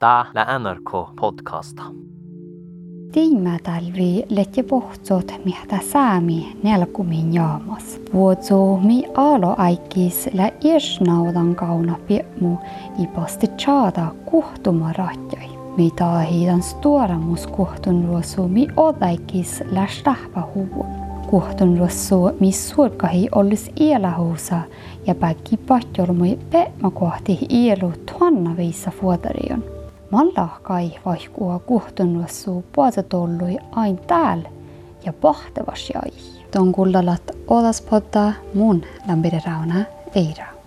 Tää la NRK podcasta. Tiimä talvi letje pohtsot mihtä säämi nelkumin jaamas. Vuotsu mi alo aikis lä iesnaudan kauna piemu i posti tjaada kuhtuma ratjai. Mi taahidan stuoramus kuhtun ruosu mi odaikis lä stahpa huvun. Kuhtun ruosu mi suorkahi ollis ielahuusa ja päkki patjolmui peema kohti ielu tuonna viissa fuotarion. Mallahkai vaihkua kuhtunnussuu puoletollui ain täällä ja pahtevas jäi. Ton kullalat odas potta mun rauna eira.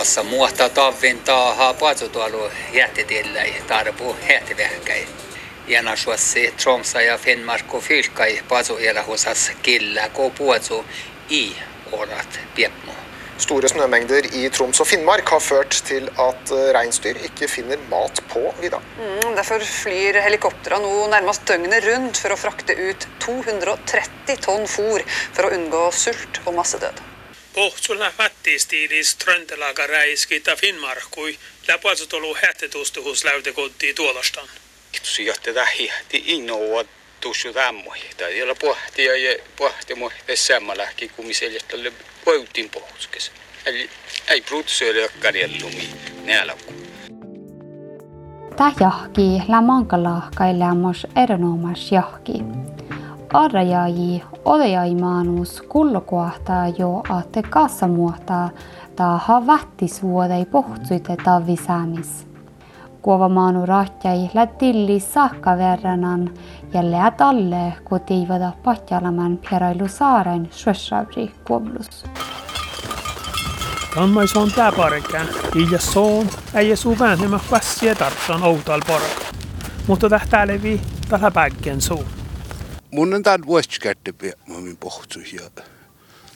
Kaassa muohtaa tavin taaha puolituolu jättitillä tarpu hähtivähkäi. Jana suossi Tromsa ja Finnmark fylkai pazu hosas killa ko puoltu i orat piepmo. Store snømengder i Troms og Finnmark har ført til at eh, reinsdyr ikke finner mat på vidda. Mm, derfor flyr helikoptrene nå nærmest døgnet rundt for å frakte ut 230 tonn fôr for å unngå sult og massedød. Pohtsulla fattistiilis Tröntelaga räiskitä Finnmarkui läpuatsutolu hättetustuhus läytekotti tuolostan. Johti tähti innoa tuossa tämmöi. Tai jolla pohti ja pohti mohti sammalahki kumiseljastalle voitin pohtuskes. Eli ei brutsuille karjallumi näälakku. Tämä jahki la mankala kailamos erinomas jahki. Arrajaji odejaimaanus kullokuahtaa jo aatte kassamuohtaa taha vähtisvuodei pohtsuite tavisäämis. Kuova maanu rahtjai lätilli saakka verranan ja läät alle kotiivada Patjalaman pierailu saaren Sjösravri kuoblus. Tammais on tää parikään. Ilja soon, äijä suu väännemä pässiä tartsan outal parka. Mutta tähtää levi tällä päkkän suun mun on tämän vuosikätte min pohtu ja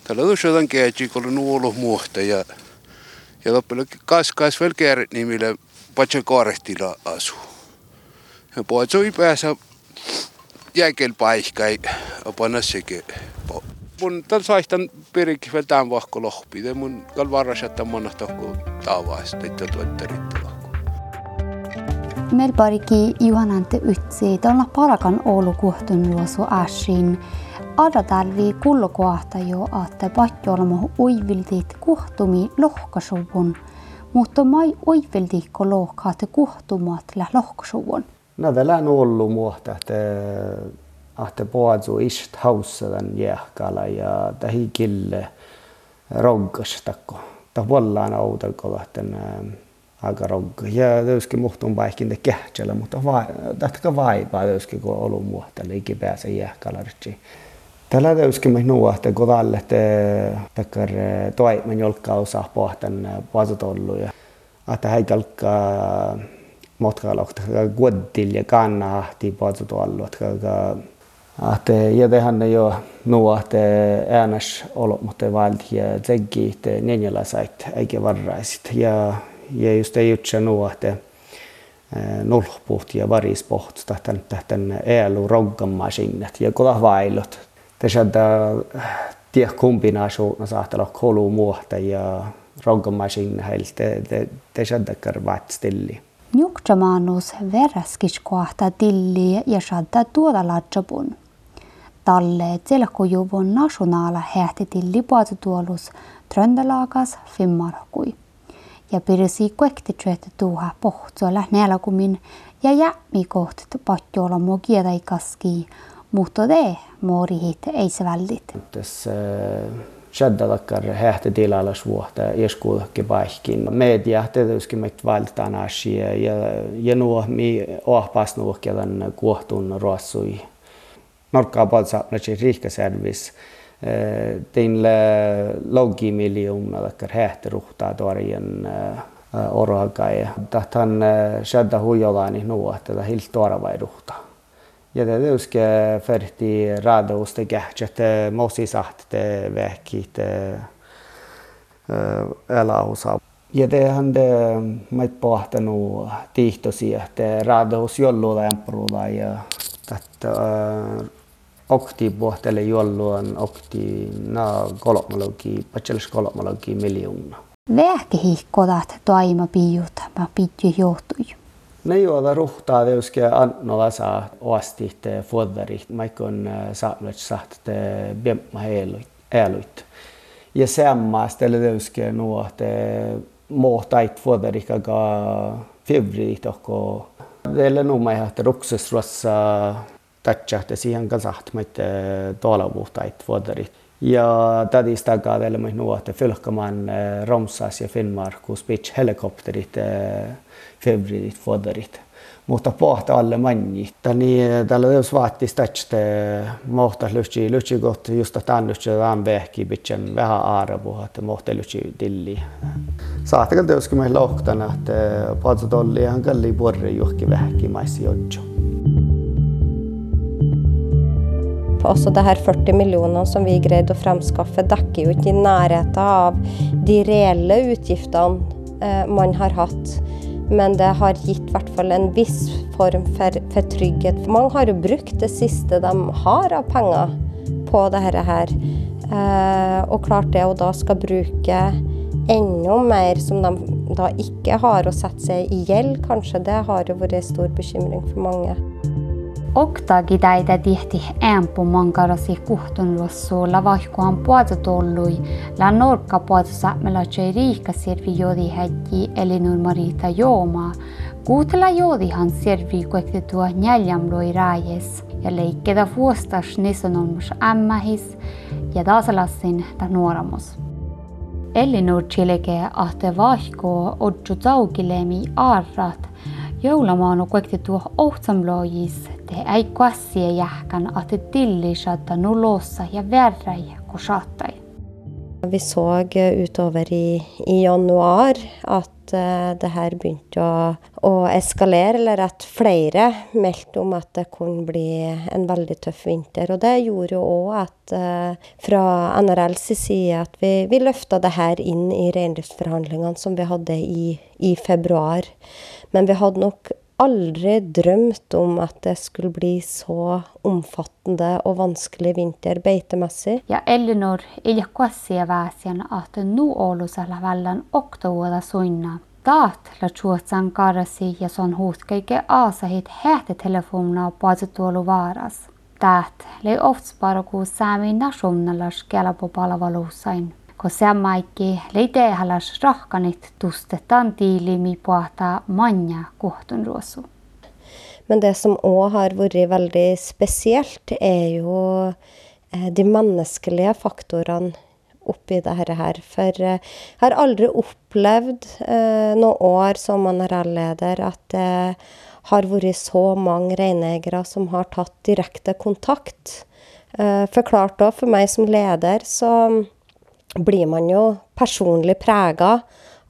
tällä on sodan käyty kun on ollut muuta ja ja loppujen kas kas vielä käärit nimillä patsa kaarehtila asu ja poitso ei päässä jäikel paikkai apana sekin mun tämän saistan perikki vielä tämän vahko lohpi mun kalvarasetta monahta kun taavaista että tuottarit Meil pariki juhanante ytsi tuolla parakan Oulu kuhtun luosu äsin. Ada talvi kullokohta jo, että patjolmo uiviltit kuhtumi lohkasuvun, mutta mai uiviltikko lohkaatte kuhtumat lä lohkasuvun. Tällä on ollut muohta, että ahte poadzu ist haussadan jääkala ja tähi kille roggastako. Ta vollaan autalko lähten aika rogga. Ja löyski muhtun paikin te kähtsellä, mutta vai, tahtka vaipaa löyski kun ollut muuta liiki pääse jääkalarci. Tällä löyski me nuohte kun tälle te takkar toimen jolkka osa pohtan pasutollu ja että heikalkka matkalokta kuoddil ja kanna ahti pasutollu. Att ja tehän jo nuo te äänäs olo, mutta valti ja tegi te nenjala sait eikä varraisit. Ja just ei jutsa nuohte eh, nolhpuht ja varispoht tahtan tahtan elu roggamma sinnet ja kola vailot. Tässä tie kombinaationa saattaa olla kolu muohta ja roggamma sinne heiltä tässä karvat stilli. Njukjamaanus verraskis kohta tilli ja shadda tuoda latsapun. Talle tselkujuvun nationaala hähti tilli puolituolus Tröndelagas Finnmarkui ja pirsi kuektityötä tuuha pohtsuolla näläkumin ja jämi kohti patjolla mo kiedai kaski, mutta te morihit ei se väldit. Tässä Shadda takkar hähtä tilalla suhta eskuuhki paikkin. Media tietysti meitä valtaan asia ja, ja nuo mi ohpas nuohkelan kuohtun ruossui. Norkkaa palsa riikkaservis. Teillä logi miljoona takkar hähtä ruhtaa tuorien orohakai. Tahtan shadda huijolaani nuo, että hilt tuoravai ruhtaa. Ja det är ska färdi rada och stega att mosi sagt det eller osa Ja det han det mait pohtanut tihtosi, että raadahus jolluuda emperuuda ja että okti pohtele jolluan okti na kolmalogi, patselis kolmalogi miljoona. Vähkehihkodat toima piut, mä pitty johtui. Ne juoda ruhtaa teuske annola saa oasti te fodverit, maikon saamlet saht te biemma heiluit. Ja sammaastelle teuske nuo te mohtait fodverit aga februarit ohko. Teille nuuma ihan te ruksesruassa tatšahte siihen kasaht mitte toolavuhtait fodverit. Ja tadista ka teille mä nuote fylkaman Romsas ja Finnmarkus pitch helikopterit februarit fodderit. Mutta pohta alle manni. Tani tällä jos vaatti statste mohta lyhtsi lyhtsi got just att annus tämän vehki bitchen vähän aarabu että mohta lyhtsi dilli. Saatte jos kun me lohtan että patsa tolli ihan kalli borre johki vehki maisi jodjo. Også det her 40 millioner som vi greide å fremskaffe, dekker jo ikke i nærheten av de reelle utgiftene man har hatt men det har gitt hvert fall en viss form for, for trygghet. Mange har jo brukt det siste de har av penger på dette her. Eh, og klart det å da skal bruke enda mer som de da ikke har, og sette seg i gjeld kanskje, det har jo vært en stor bekymring for mange. Oktagi täitä tihti ämpu mankarasi kuhtun rossulla vaihkuhan puolta tollui, la norkka puolta saamella tjei riikka servi jodi hätti eli Marita Jooma. Kuutella jodihan servi kuekti tuo neljämloi rajes ja leikkeda vuostas nisonolmus ämmähis ja tasalassin ta nuoramus. Elinur chileke ahte vaihko odju taukilemi arrat, joulamaanu kuekti tuo ohtsamloojis te ei kassie jähkan att det tillisata nulossa ja verrej kun shattai. Vi så utover i, i januar at uh, det her begynte å, å, eskalere, eller at flere meldte om at det kunne bli en veldig tøff vinter. Og det gjorde jo òg at uh, fra NRLs side at vi, vi løfta det her inn i reindriftsforhandlingene som vi hadde i, i februar. Men vi hadde nok aldri drømt om at det skulle bli så omfattende og vanskelig vinter beitemessig. Ja Elinor iljakkuassia väsiän att nu Oulusalla vallan oktovuoda suinna. Taat la chuotsan karasi ja son huutkeike aasahit hääte telefonina tuolu vaaras. Taat lei oftsparaku saami nationalas kelpopalvelusain kun leite halas rahkanit tustetaan tiilimi puhta manja kohtun ruosu. Men det som òg har vært veldig spesielt, er jo eh, de menneskelige faktorene oppi dette her. For jeg har aldri opplevd eh, noen år som NRL-leder at det har vært så mange reineiere som har tatt direkte kontakt. Eh, Forklart òg for meg som leder, så blir man jo personlig prega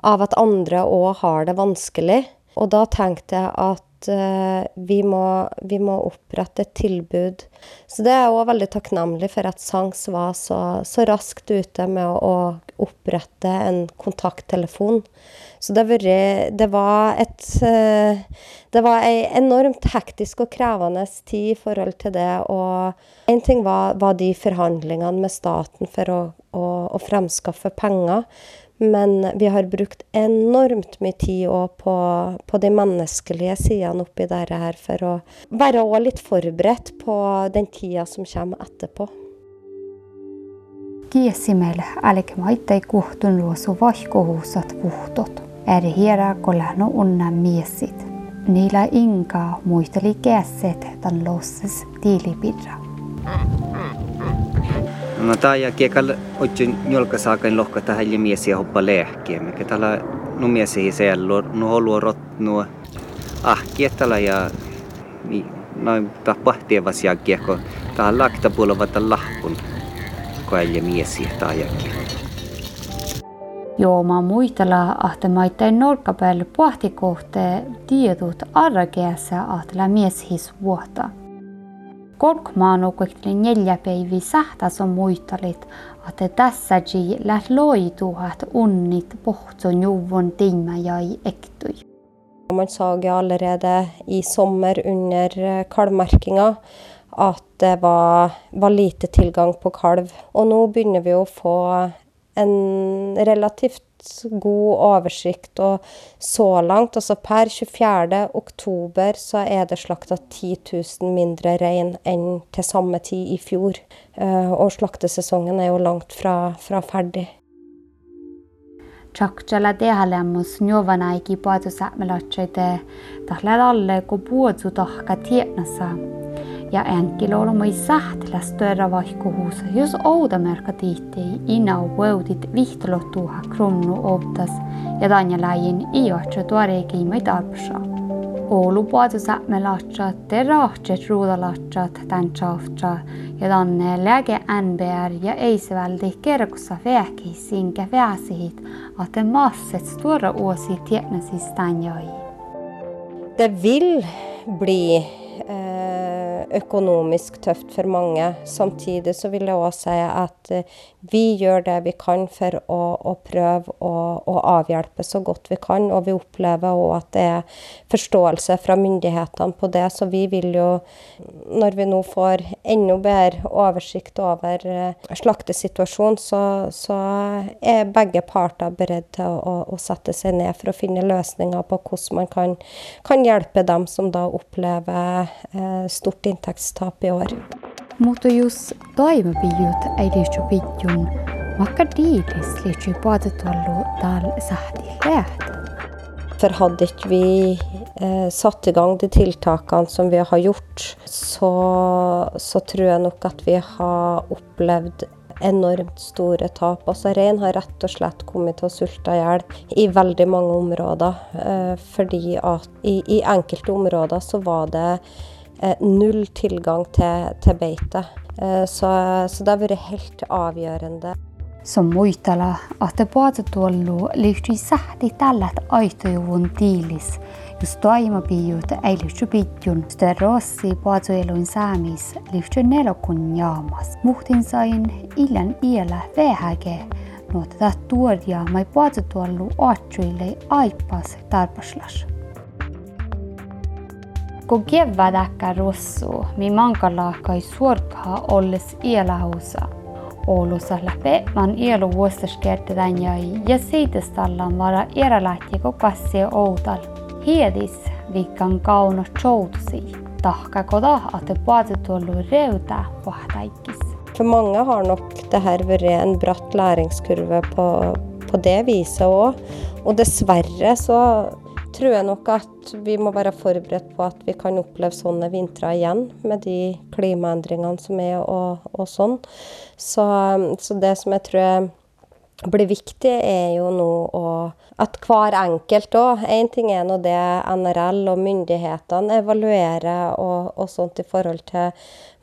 av at andre òg har det vanskelig. Og da tenkte jeg at uh, vi, må, vi, må, opprette et tilbud. Så det er jeg òg veldig takknemlig for at Sangs var så, så raskt ute med å, å opprette en kontakttelefon. Så det, var, det var et uh, Det var ei enormt hektisk og krevende tid i forhold til det. Og én ting var, var de forhandlingene med staten for å å, å fremskaffe penger. Men vi har brukt enormt mye tid på, på, de menneskelige sidene oppi dette her, for å være òg litt forberedt på den tida som kommer etterpå. Kiesimel älkemaittai kuhtun luosu vaihkohuusat puhtot. Eri hiera kolano unna miesit. Niillä inkaa muisteli kässet tan losses tiilipirra. No tää ja kiekal otsin jolka saakan lohka tähän ja mies ja hoppa lehkiä. Mikä täällä no mies ei sello, no holuo rot nuo ah kiettala ja noin pahtia vasia kiekko. Tää lakta puolella lahkun. Koelja mies ja taajakin. Joo, mä muistella, että mä ittain nurkkapäälle pohtikohteen tiedot arkeassa, että mies his vuotta. Korkmaanu kuitenkin neljä päivää sähtäs on muistalit, että tässäkin läht loituhat unnit pohtson juvon tiimä jäi ektui. Man jo allerede i sommer under eh, kalvmerkinga at det var, var, lite tilgang på kalv. Og nå begynner vi å få en relativt god oversikt. Og så langt, altså per 24. oktober, så er det slakta 10 000 mindre rein enn til samme tid i fjor. Eh, og slaktesesongen er jo langt fra, fra ferdig. Tšaktšala tehalemmus njovanaigi puadu sämmelotšaide tahlal alle ko puodsu tahka tietnassa ja enkiloulu moi sähtiläs töörä vaihkuhuusa, jos oudamerkka tiittei inau võudit vihtolotuha krunnu outas ja tanja läjin iotsa tuareegi moi tarpsa. Oulu puadu sämme latsat, te rahtset ruuda latsat, tän tšaftsa ja tanne läge NBR ja eiseväldi kerkussa vähki sinkä väsihit, att en masset stora åsi tietnasis tanjai. Det vil bli økonomisk tøft for mange. Samtidig så vil jeg òg si at eh, vi gjør det vi kan for å, å prøve å, å, avhjelpe så godt vi kan. Og vi opplever òg at det er forståelse fra myndighetene på det. Så vi vil jo, når vi nå får enda bedre oversikt over eh, slaktesituasjonen, så, så er begge parter beredt til å, å, sette seg ned for å finne løsninger på hvordan man kan, kan hjelpe dem som da opplever eh, stort inntektsbortfall inntektstap i år. For hadde ikke vi eh, satt i gang de tiltakene som vi har gjort, så, så tror jeg nok at vi har opplevd enormt store tap. Altså Rein har rett og slett kommet til å sulte i hjel i veldig mange områder. Eh, fordi at i, i enkelte områder så var det null tilgang til, til beite. Eh, så, så, det har vært helt avgjørende. Som muistella, että puolitotuollu liittyy sähti tällä aitojuvun tiilis, jos toimapiut ei liitty pitjun, sitä rossi puolitoelun saamis liittyy nelokun jaamas. Muhtin sain illan iellä vähäke, nuota tuodia mai puolitotuollu oatsuille aipas tarpaslas. Kun kevädäkkä russu, mi mankalaakkai suorkaa olles ielahousa. Oulussa läpi man ielu vuostaskertetään ja ja siitestallan vara erälähti kun kassia outal. Hiedis vikkan kauno choutsi, Tahka koda at puatetullu reuta vahtaikis. For mange har nok det her vært en bratt læringskurve på, på det viset òg. Og dessverre så tror jeg nok at vi må være forberedt på at vi kan oppleve sånne vintre igjen, med de klimaendringene som er og, og sånn. Så, så, det som jeg tror blir viktig, er jo nå å at hver enkelt òg Én ting er nå det NRL og myndighetene evaluerer og, og, sånt i forhold til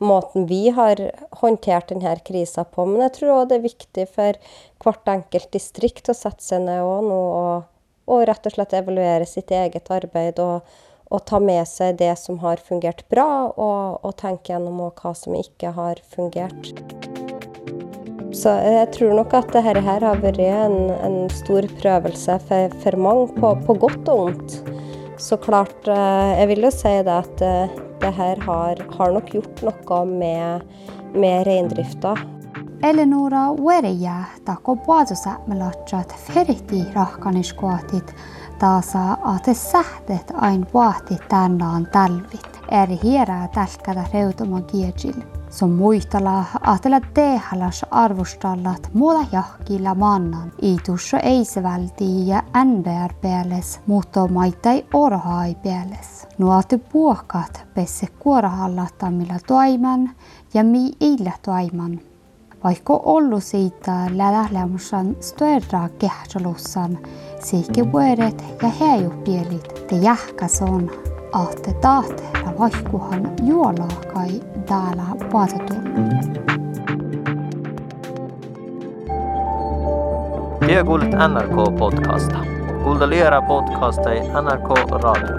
måten vi har håndtert denne krisa på. Men jeg tror òg det er viktig for hvert enkelt distrikt å sette seg ned òg nå og og rett og slett evaluere sitt eget arbeid og, og ta med seg det som har fungert bra, og, og tenke gjennom hva som ikke har fungert. Så jeg tror nok at dette her har vært en, en stor prøvelse for, for mange, på, på, godt og vondt. Så klart, eh, jeg vil jo si det at eh, det her har, har nok gjort noe med, med reindrifta. Eleonora Wereja tako puoltosa melotjat feriti rahkaniskoatit taasa ate sähtet ain puahti tänään talvit. Eri hierää tälkätä reutuma kiejil. Som muistala atella tehalas arvostallat muuta jahkilla mannan. Iitussa eisevälti ja NBR peales, mutta maittai orhai peales. Nuote puokat pesse kuorahallattamilla toiman ja mi illä toiman vaikka ollut siitä lähdälämusan stödra kehtsalussan, siike vuodet ja häijupielit te jähkäson, ahte tahte ja vaikkuhan juolaakai täällä paatetun. Te kuulit NRK-podcasta. Kuulta liera podcasta NRK Radio